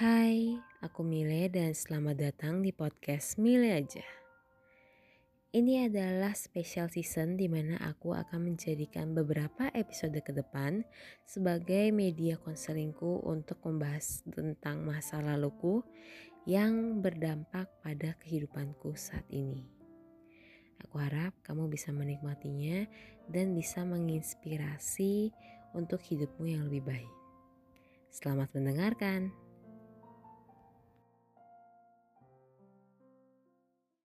Hai, aku Mile dan selamat datang di podcast Mile aja. Ini adalah special season di mana aku akan menjadikan beberapa episode ke depan sebagai media konselingku untuk membahas tentang masa laluku yang berdampak pada kehidupanku saat ini. Aku harap kamu bisa menikmatinya dan bisa menginspirasi untuk hidupmu yang lebih baik. Selamat mendengarkan.